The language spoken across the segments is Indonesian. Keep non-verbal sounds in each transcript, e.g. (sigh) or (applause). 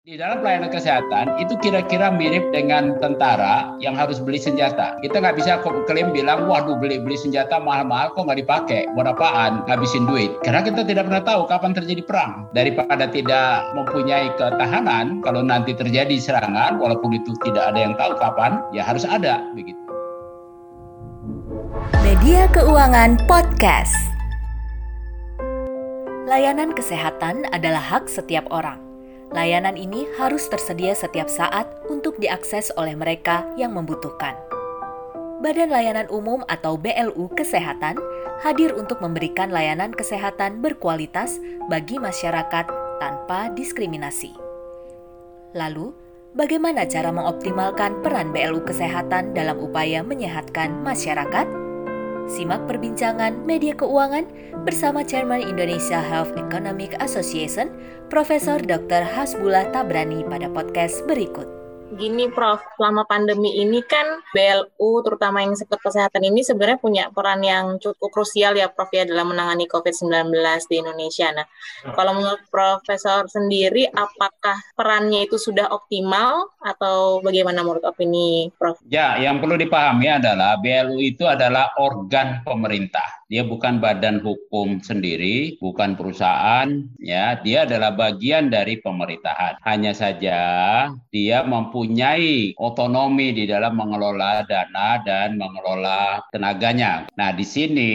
Di dalam pelayanan kesehatan itu kira-kira mirip dengan tentara yang harus beli senjata. Kita nggak bisa klaim bilang, waduh beli beli senjata mahal-mahal kok nggak dipakai, buat apaan, ngabisin duit. Karena kita tidak pernah tahu kapan terjadi perang. Daripada tidak mempunyai ketahanan, kalau nanti terjadi serangan, walaupun itu tidak ada yang tahu kapan, ya harus ada begitu. Media Keuangan Podcast. Layanan kesehatan adalah hak setiap orang Layanan ini harus tersedia setiap saat untuk diakses oleh mereka yang membutuhkan. Badan Layanan Umum atau BLU Kesehatan hadir untuk memberikan layanan kesehatan berkualitas bagi masyarakat tanpa diskriminasi. Lalu, bagaimana cara mengoptimalkan peran BLU Kesehatan dalam upaya menyehatkan masyarakat? Simak perbincangan media keuangan bersama Chairman Indonesia Health Economic Association, Profesor Dr. Hasbullah Tabrani pada podcast berikut. Gini Prof, selama pandemi ini kan BLU terutama yang sektor kesehatan ini sebenarnya punya peran yang cukup krusial ya Prof ya dalam menangani COVID-19 di Indonesia. Nah, hmm. kalau menurut Profesor sendiri apakah perannya itu sudah optimal atau bagaimana menurut opini Prof? Ya, yang perlu dipahami adalah BLU itu adalah organ pemerintah dia bukan badan hukum sendiri, bukan perusahaan, ya. Dia adalah bagian dari pemerintahan. Hanya saja dia mempunyai otonomi di dalam mengelola dana dan mengelola tenaganya. Nah, di sini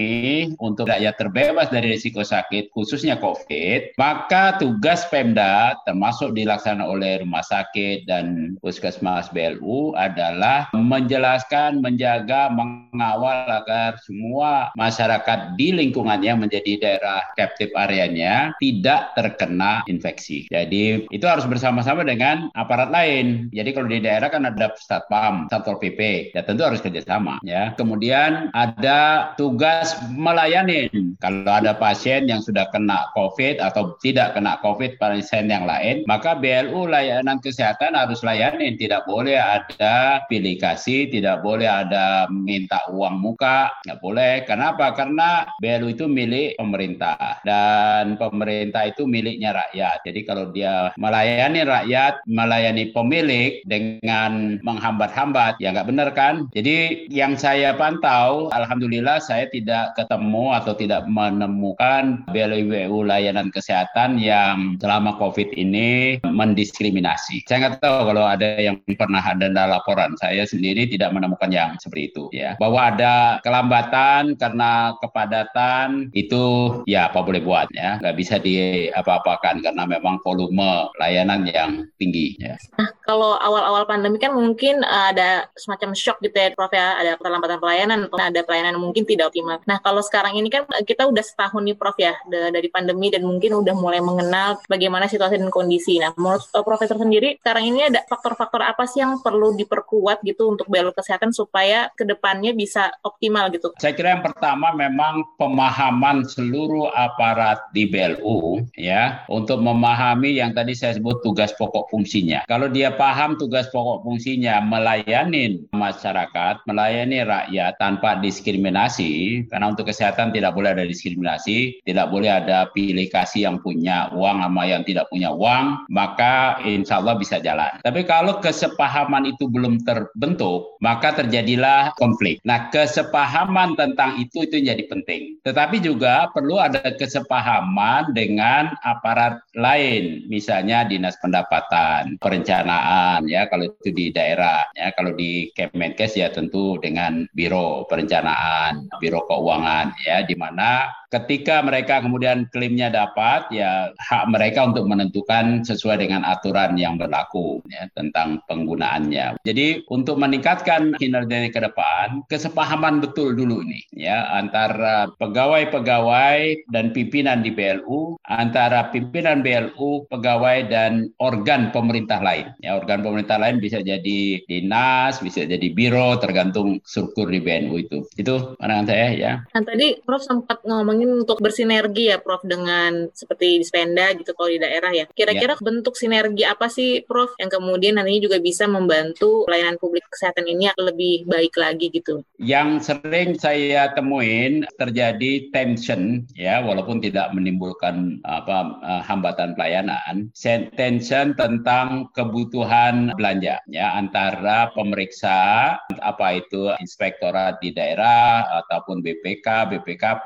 untuk rakyat terbebas dari risiko sakit, khususnya COVID, maka tugas Pemda termasuk dilaksanakan oleh rumah sakit dan puskesmas BLU adalah menjelaskan, menjaga, mengawal agar semua masyarakat masyarakat di lingkungannya menjadi daerah captive areanya tidak terkena infeksi. Jadi itu harus bersama-sama dengan aparat lain. Jadi kalau di daerah kan ada Satpam, Satpol PP, ya tentu harus kerjasama. Ya. Kemudian ada tugas melayani. Kalau ada pasien yang sudah kena COVID atau tidak kena COVID pasien yang lain, maka BLU layanan kesehatan harus layani. Tidak boleh ada pilih kasih, tidak boleh ada minta uang muka, nggak boleh. Kenapa? Karena karena BLU itu milik pemerintah dan pemerintah itu miliknya rakyat. Jadi kalau dia melayani rakyat, melayani pemilik dengan menghambat-hambat, ya nggak benar kan? Jadi yang saya pantau, alhamdulillah saya tidak ketemu atau tidak menemukan BLU layanan kesehatan yang selama COVID ini mendiskriminasi. Saya nggak tahu kalau ada yang pernah ada laporan. Saya sendiri tidak menemukan yang seperti itu. Ya, bahwa ada kelambatan karena kepadatan itu ya apa boleh buat ya nggak bisa diapa-apakan karena memang volume layanan yang tinggi ya. Nah kalau awal-awal pandemi kan mungkin ada semacam shock gitu ya Prof ya ada keterlambatan pelayanan atau ada pelayanan mungkin tidak optimal. Nah kalau sekarang ini kan kita udah setahun nih Prof ya dari pandemi dan mungkin udah mulai mengenal bagaimana situasi dan kondisi. Nah menurut uh, Profesor sendiri sekarang ini ada faktor-faktor apa sih yang perlu diperkuat gitu untuk BLU kesehatan supaya ke depannya bisa optimal gitu? Saya kira yang pertama memang memang pemahaman seluruh aparat di BLU ya untuk memahami yang tadi saya sebut tugas pokok fungsinya. Kalau dia paham tugas pokok fungsinya melayani masyarakat, melayani rakyat tanpa diskriminasi, karena untuk kesehatan tidak boleh ada diskriminasi, tidak boleh ada pilih kasih yang punya uang sama yang tidak punya uang, maka insya Allah bisa jalan. Tapi kalau kesepahaman itu belum terbentuk, maka terjadilah konflik. Nah, kesepahaman tentang itu itu jadi penting. Tetapi juga perlu ada kesepahaman dengan aparat lain, misalnya dinas pendapatan, perencanaan ya kalau itu di daerah ya kalau di Kemenkes ya tentu dengan biro perencanaan, biro keuangan ya di mana ketika mereka kemudian klaimnya dapat ya hak mereka untuk menentukan sesuai dengan aturan yang berlaku ya tentang penggunaannya. Jadi untuk meningkatkan kinerja ke depan kesepahaman betul dulu ini ya antara pegawai-pegawai dan pimpinan di BLU, antara pimpinan BLU, pegawai dan organ pemerintah lain. Ya organ pemerintah lain bisa jadi dinas, bisa jadi biro tergantung struktur di BNU itu. Itu pandangan saya ya. Nah tadi Prof sempat ngomongin ini untuk bersinergi ya Prof dengan seperti di Spenda gitu kalau di daerah ya. Kira-kira ya. bentuk sinergi apa sih Prof yang kemudian nantinya juga bisa membantu pelayanan publik kesehatan ini lebih baik lagi gitu? Yang sering saya temuin terjadi tension ya walaupun tidak menimbulkan apa eh, hambatan pelayanan, tension tentang kebutuhan belanja ya antara pemeriksa apa itu inspektorat di daerah ataupun BPK, BPKP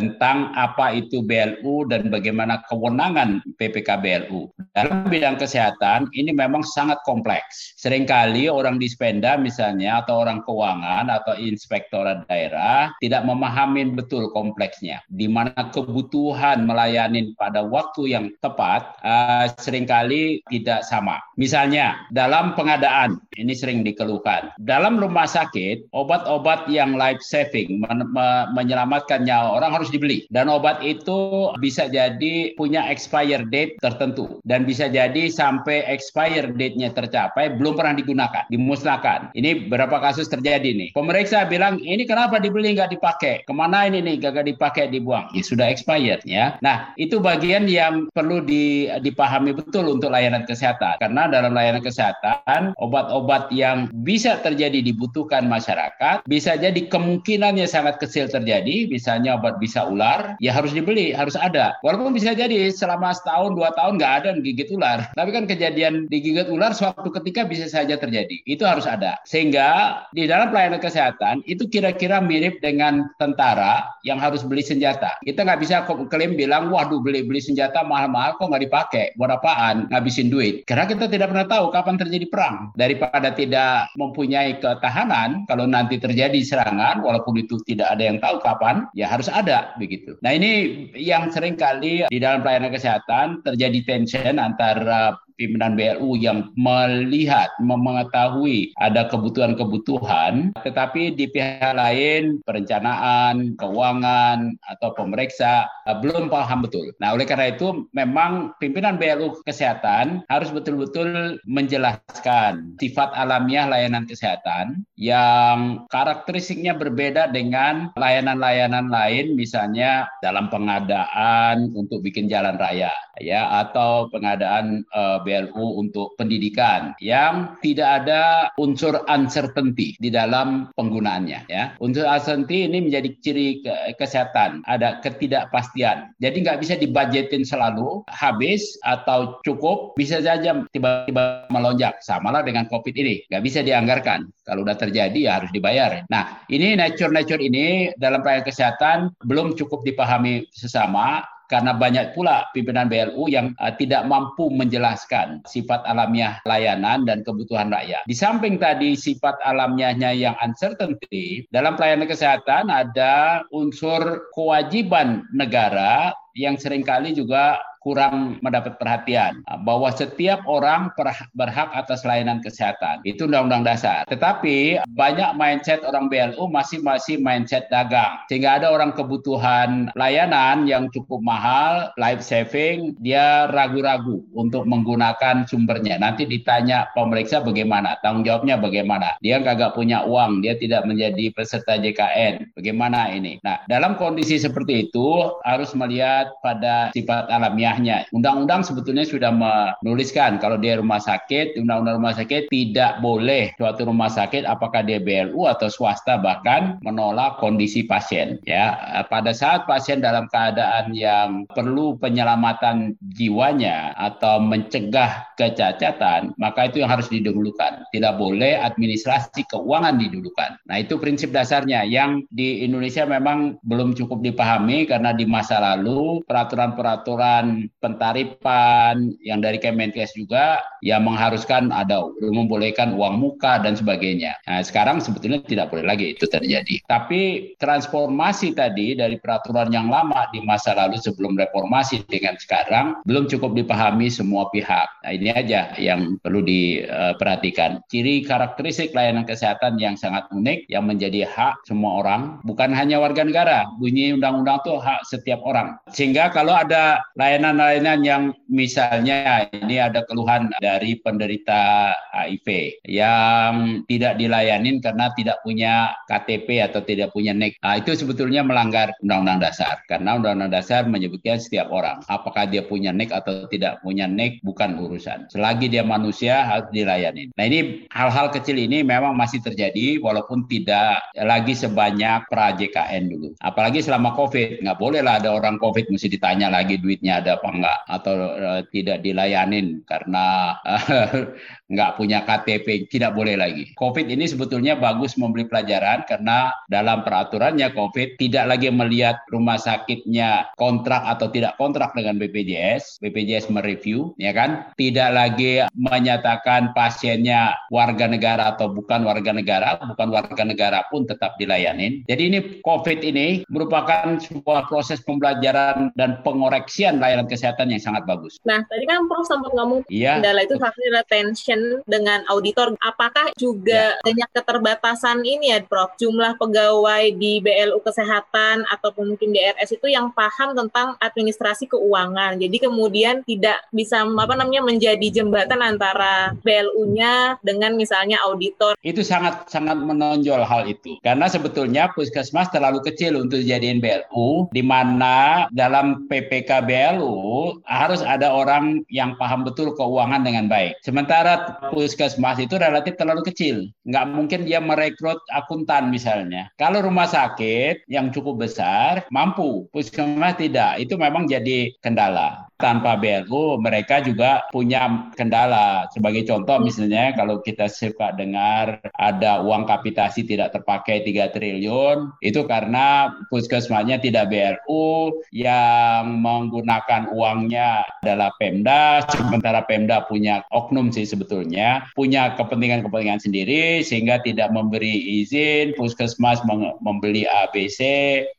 tentang apa itu BLU dan bagaimana kewenangan PPK BLU. Dalam bidang kesehatan ini memang sangat kompleks. Seringkali orang di Spenda misalnya atau orang keuangan atau inspektorat daerah tidak memahami betul kompleksnya di mana kebutuhan melayani pada waktu yang tepat uh, sering kali tidak sama. Misalnya dalam pengadaan ini sering dikeluhkan. Dalam rumah sakit obat-obat yang life saving men menyelamatkan nyawa orang harus dibeli dan obat itu bisa jadi punya expire date tertentu dan bisa jadi sampai expire date-nya tercapai belum pernah digunakan, dimusnahkan. Ini berapa kasus terjadi nih. Pemeriksa bilang ini kenapa dibeli nggak dipakai? Ke mana ini nih gagal dipakai dibuang? Ya sudah expired ya. Nah itu bagian yang perlu di, dipahami betul untuk layanan kesehatan karena dalam layanan kesehatan obat-obat yang bisa terjadi dibutuhkan masyarakat bisa jadi kemungkinannya sangat kecil terjadi misalnya obat bisa ular ya harus dibeli harus ada. Walaupun bisa jadi selama setahun dua tahun nggak ada gigit ular. (laughs) Tapi kan kejadian digigit ular suatu ketika bisa saja terjadi. Itu harus ada. Sehingga di dalam pelayanan kesehatan itu kira-kira mirip dengan tentara yang harus beli senjata. Kita nggak bisa klaim bilang waduh beli beli senjata mahal-mahal kok nggak dipakai? Buat apaan? Ngabisin duit. Karena kita tidak pernah tahu kapan terjadi perang. Daripada tidak mempunyai ketahanan kalau nanti terjadi serangan walaupun itu tidak ada yang tahu kapan ya harus ada begitu. Nah ini yang sering kali di dalam pelayanan kesehatan terjadi tension antara pimpinan BLU yang melihat, mengetahui ada kebutuhan-kebutuhan, tetapi di pihak lain perencanaan, keuangan, atau pemeriksa eh, belum paham betul. Nah, oleh karena itu memang pimpinan BLU Kesehatan harus betul-betul menjelaskan sifat alamiah layanan kesehatan yang karakteristiknya berbeda dengan layanan-layanan lain, misalnya dalam pengadaan untuk bikin jalan raya, ya, atau pengadaan uh, BLU untuk pendidikan yang tidak ada unsur uncertainty di dalam penggunaannya ya. Unsur uncertainty ini menjadi ciri kesehatan, ada ketidakpastian. Jadi nggak bisa dibudgetin selalu habis atau cukup, bisa saja tiba-tiba melonjak. Samalah dengan COVID ini, nggak bisa dianggarkan. Kalau udah terjadi ya harus dibayar. Nah, ini nature-nature ini dalam pelayanan kesehatan belum cukup dipahami sesama karena banyak pula pimpinan BLU yang uh, tidak mampu menjelaskan sifat alamiah layanan dan kebutuhan rakyat. Di samping tadi sifat alamiahnya yang uncertainty, dalam pelayanan kesehatan ada unsur kewajiban negara yang sering kali juga kurang mendapat perhatian. Bahwa setiap orang berhak atas layanan kesehatan. Itu undang-undang dasar. Tetapi banyak mindset orang BLU masih masih mindset dagang. Sehingga ada orang kebutuhan layanan yang cukup mahal life saving dia ragu-ragu untuk menggunakan sumbernya. Nanti ditanya pemeriksa bagaimana tanggung jawabnya bagaimana. Dia kagak punya uang dia tidak menjadi peserta JKN bagaimana ini? Nah dalam kondisi seperti itu harus melihat pada sifat alamiah wilayahnya. Undang-undang sebetulnya sudah menuliskan kalau dia rumah sakit, undang-undang rumah sakit tidak boleh suatu rumah sakit apakah dia BLU atau swasta bahkan menolak kondisi pasien. Ya, pada saat pasien dalam keadaan yang perlu penyelamatan jiwanya atau mencegah kecacatan, maka itu yang harus didahulukan. Tidak boleh administrasi keuangan didulukan. Nah, itu prinsip dasarnya yang di Indonesia memang belum cukup dipahami karena di masa lalu peraturan-peraturan pentarifan yang dari Kemenkes juga yang mengharuskan ada membolehkan uang muka dan sebagainya. Nah, sekarang sebetulnya tidak boleh lagi itu terjadi. Tapi transformasi tadi dari peraturan yang lama di masa lalu sebelum reformasi dengan sekarang belum cukup dipahami semua pihak. Nah, ini aja yang perlu diperhatikan. Ciri karakteristik layanan kesehatan yang sangat unik yang menjadi hak semua orang, bukan hanya warga negara. Bunyi undang-undang itu hak setiap orang. Sehingga kalau ada layanan layanan-layanan yang misalnya ini ada keluhan dari penderita HIV yang tidak dilayanin karena tidak punya KTP atau tidak punya NIK. Nah, itu sebetulnya melanggar Undang-Undang Dasar karena Undang-Undang Dasar menyebutkan setiap orang apakah dia punya NIK atau tidak punya NIK bukan urusan. Selagi dia manusia harus dilayani. Nah ini hal-hal kecil ini memang masih terjadi walaupun tidak lagi sebanyak pra JKN dulu. Apalagi selama COVID nggak boleh lah ada orang COVID mesti ditanya lagi duitnya ada apa enggak atau uh, tidak dilayanin karena (laughs) uh, nggak punya KTP, tidak boleh lagi. COVID ini sebetulnya bagus memberi pelajaran karena dalam peraturannya COVID tidak lagi melihat rumah sakitnya kontrak atau tidak kontrak dengan BPJS, BPJS mereview, ya kan? Tidak lagi menyatakan pasiennya warga negara atau bukan warga negara, bukan warga negara pun tetap dilayanin. Jadi ini COVID ini merupakan sebuah proses pembelajaran dan pengoreksian layanan kesehatan yang sangat bagus. Nah, tadi kan Prof sempat ngomong iya. kendala itu salah retention dengan auditor. Apakah juga ya. banyak keterbatasan ini ya, Prof? Jumlah pegawai di BLU Kesehatan ataupun mungkin di RS itu yang paham tentang administrasi keuangan. Jadi kemudian tidak bisa apa namanya menjadi jembatan antara BLU-nya dengan misalnya auditor. Itu sangat sangat menonjol hal itu. Karena sebetulnya puskesmas terlalu kecil untuk dijadiin BLU di mana dalam PPK BLU harus ada orang yang paham betul keuangan dengan baik. Sementara puskesmas itu relatif terlalu kecil. Nggak mungkin dia merekrut akuntan misalnya. Kalau rumah sakit yang cukup besar, mampu. Puskesmas tidak. Itu memang jadi kendala. Tanpa BLU, mereka juga punya kendala. Sebagai contoh misalnya, kalau kita suka dengar ada uang kapitasi tidak terpakai 3 triliun, itu karena puskesmasnya tidak BLU, yang menggunakan uangnya adalah Pemda, sementara Pemda punya oknum sih sebetulnya punya kepentingan-kepentingan sendiri sehingga tidak memberi izin puskesmas membeli ABC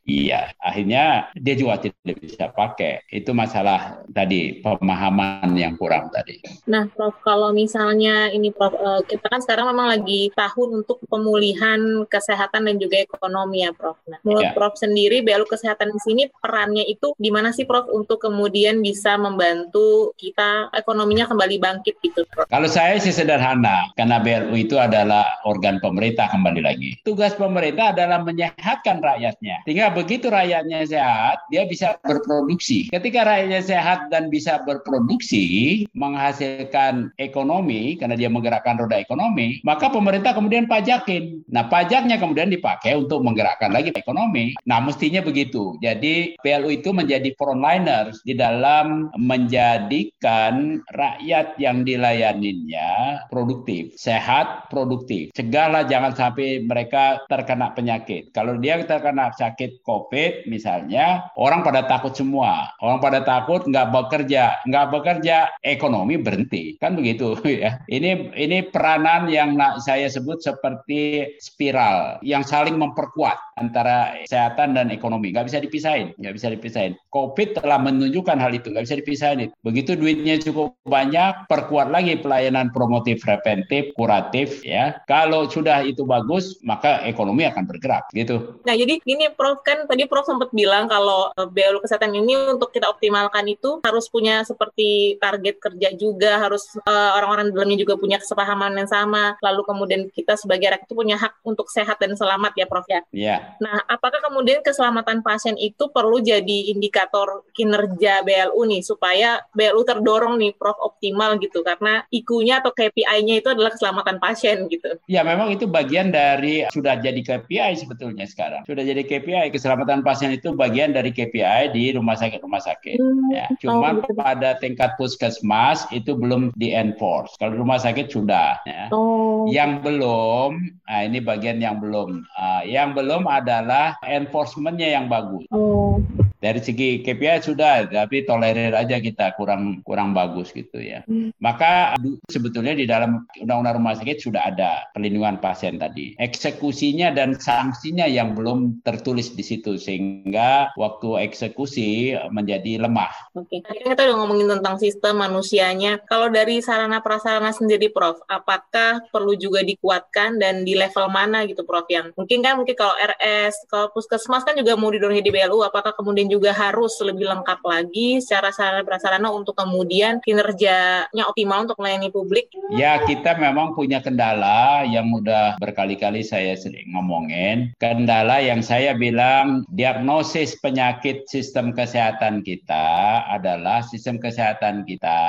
iya akhirnya dia juga tidak bisa pakai itu masalah tadi pemahaman yang kurang tadi nah Prof kalau misalnya ini Prof eh, kita kan sekarang memang lagi tahun untuk pemulihan kesehatan dan juga ekonomi ya Prof nah menurut ya. Prof sendiri BLU kesehatan di sini perannya itu di mana sih Prof untuk kemudian bisa membantu kita ekonominya kembali bangkit gitu Prof kalau saya sih sederhana, karena BLU itu adalah organ pemerintah kembali lagi. Tugas pemerintah adalah menyehatkan rakyatnya. Tinggal begitu rakyatnya sehat, dia bisa berproduksi. Ketika rakyatnya sehat dan bisa berproduksi, menghasilkan ekonomi, karena dia menggerakkan roda ekonomi, maka pemerintah kemudian pajakin. Nah, pajaknya kemudian dipakai untuk menggerakkan lagi ekonomi. Nah, mestinya begitu. Jadi, BLU itu menjadi frontliners di dalam menjadikan rakyat yang dilayaninya ya produktif, sehat, produktif. Cegahlah jangan sampai mereka terkena penyakit. Kalau dia terkena sakit COVID misalnya, orang pada takut semua. Orang pada takut nggak bekerja, nggak bekerja, ekonomi berhenti. Kan begitu (laughs) ya. Ini ini peranan yang saya sebut seperti spiral yang saling memperkuat antara kesehatan dan ekonomi. Nggak bisa dipisahin, nggak bisa dipisahin. COVID telah menunjukkan hal itu, nggak bisa dipisahin. Begitu duitnya cukup banyak, perkuat lagi pelayanan promotif preventif kuratif ya kalau sudah itu bagus maka ekonomi akan bergerak gitu nah jadi gini Prof kan tadi Prof sempat bilang kalau eh, BLU kesehatan ini untuk kita optimalkan itu harus punya seperti target kerja juga harus uh, orang-orang di dalamnya juga punya kesepahaman yang sama lalu kemudian kita sebagai rakyat itu punya hak untuk sehat dan selamat ya Prof ya Iya. nah apakah kemudian keselamatan pasien itu perlu jadi indikator kinerja BLU nih supaya BLU terdorong nih Prof optimal gitu karena ikunya nya atau KPI-nya itu adalah keselamatan pasien gitu. Ya memang itu bagian dari sudah jadi KPI sebetulnya sekarang. Sudah jadi KPI keselamatan pasien itu bagian dari KPI di rumah sakit rumah sakit. Hmm. Ya, cuma oh, gitu. pada tingkat puskesmas itu belum di enforce. Kalau rumah sakit sudah. Ya. Oh. Yang belum, nah ini bagian yang belum. Uh, yang belum adalah enforcementnya yang bagus. Oh dari segi KPI sudah, tapi tolerir aja kita kurang kurang bagus gitu ya. Hmm. Maka sebetulnya di dalam Undang-Undang Rumah Sakit sudah ada perlindungan pasien tadi. Eksekusinya dan sanksinya yang belum tertulis di situ sehingga waktu eksekusi menjadi lemah. Oke, tadi kita udah ngomongin tentang sistem manusianya. Kalau dari sarana prasarana sendiri, Prof, apakah perlu juga dikuatkan dan di level mana gitu, Prof? Yang mungkin kan mungkin kalau RS, kalau puskesmas kan juga mau didorong di BLU, apakah kemudian juga harus lebih lengkap lagi secara sarana prasarana untuk kemudian kinerjanya optimal untuk melayani publik? Ya, kita memang punya kendala yang mudah berkali-kali saya sering ngomongin. Kendala yang saya bilang diagnosis penyakit sistem kesehatan kita adalah sistem kesehatan kita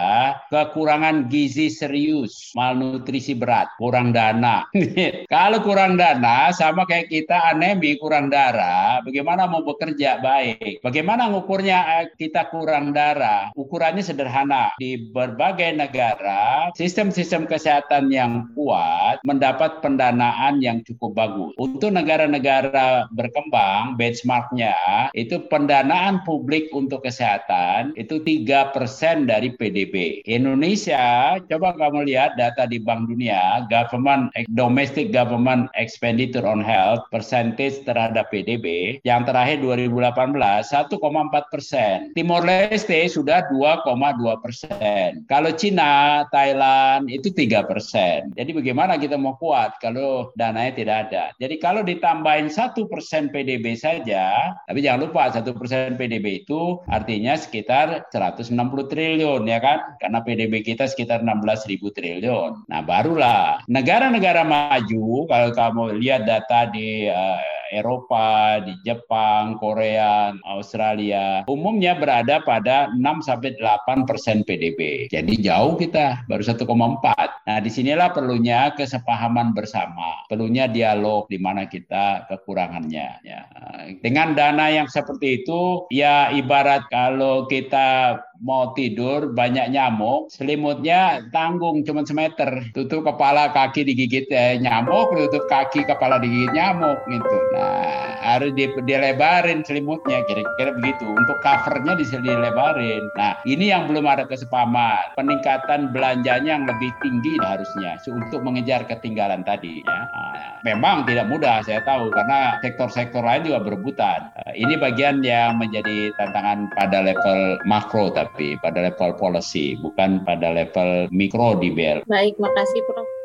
kekurangan gizi serius, malnutrisi berat, kurang dana. (laughs) Kalau kurang dana sama kayak kita anemi kurang darah, bagaimana mau bekerja baik? Bagaimana ngukurnya eh, kita kurang darah? Ukurannya sederhana. Di berbagai negara, sistem-sistem kesehatan yang kuat mendapat pendanaan yang cukup bagus. Untuk negara-negara berkembang, benchmarknya itu pendanaan publik untuk kesehatan itu 3% dari PDB. Indonesia, coba kamu lihat data di Bank Dunia, government domestic government expenditure on health percentage terhadap PDB yang terakhir 2018 1,4 persen. Timor Leste sudah 2,2 persen. Kalau Cina, Thailand itu 3 persen. Jadi bagaimana kita mau kuat kalau dananya tidak ada? Jadi kalau ditambahin satu persen PDB saja, tapi jangan lupa satu persen PDB itu artinya sekitar 160 triliun ya kan? Karena PDB kita sekitar 16 ribu triliun. Nah barulah negara-negara maju kalau kamu lihat data di uh, Eropa, di Jepang, Korea, Australia, umumnya berada pada 6 sampai 8 persen PDB. Jadi jauh kita, baru 1,4. Nah, di sinilah perlunya kesepahaman bersama, perlunya dialog di mana kita kekurangannya. Ya. Dengan dana yang seperti itu, ya ibarat kalau kita mau tidur banyak nyamuk, selimutnya tanggung cuma semeter. Tutup kepala kaki digigit eh, nyamuk, tutup kaki kepala digigit nyamuk gitu. Nah, harus di, dilebarin selimutnya kira-kira begitu. Untuk covernya dilebarin. Nah, ini yang belum ada kesepahaman. Peningkatan belanjanya yang lebih tinggi harusnya untuk mengejar ketinggalan tadi ya. Nah, memang tidak mudah saya tahu karena sektor-sektor lain juga berebutan. Nah, ini bagian yang menjadi tantangan pada level makro tapi pada level policy, bukan pada level mikro di BL. Baik, makasih Prof.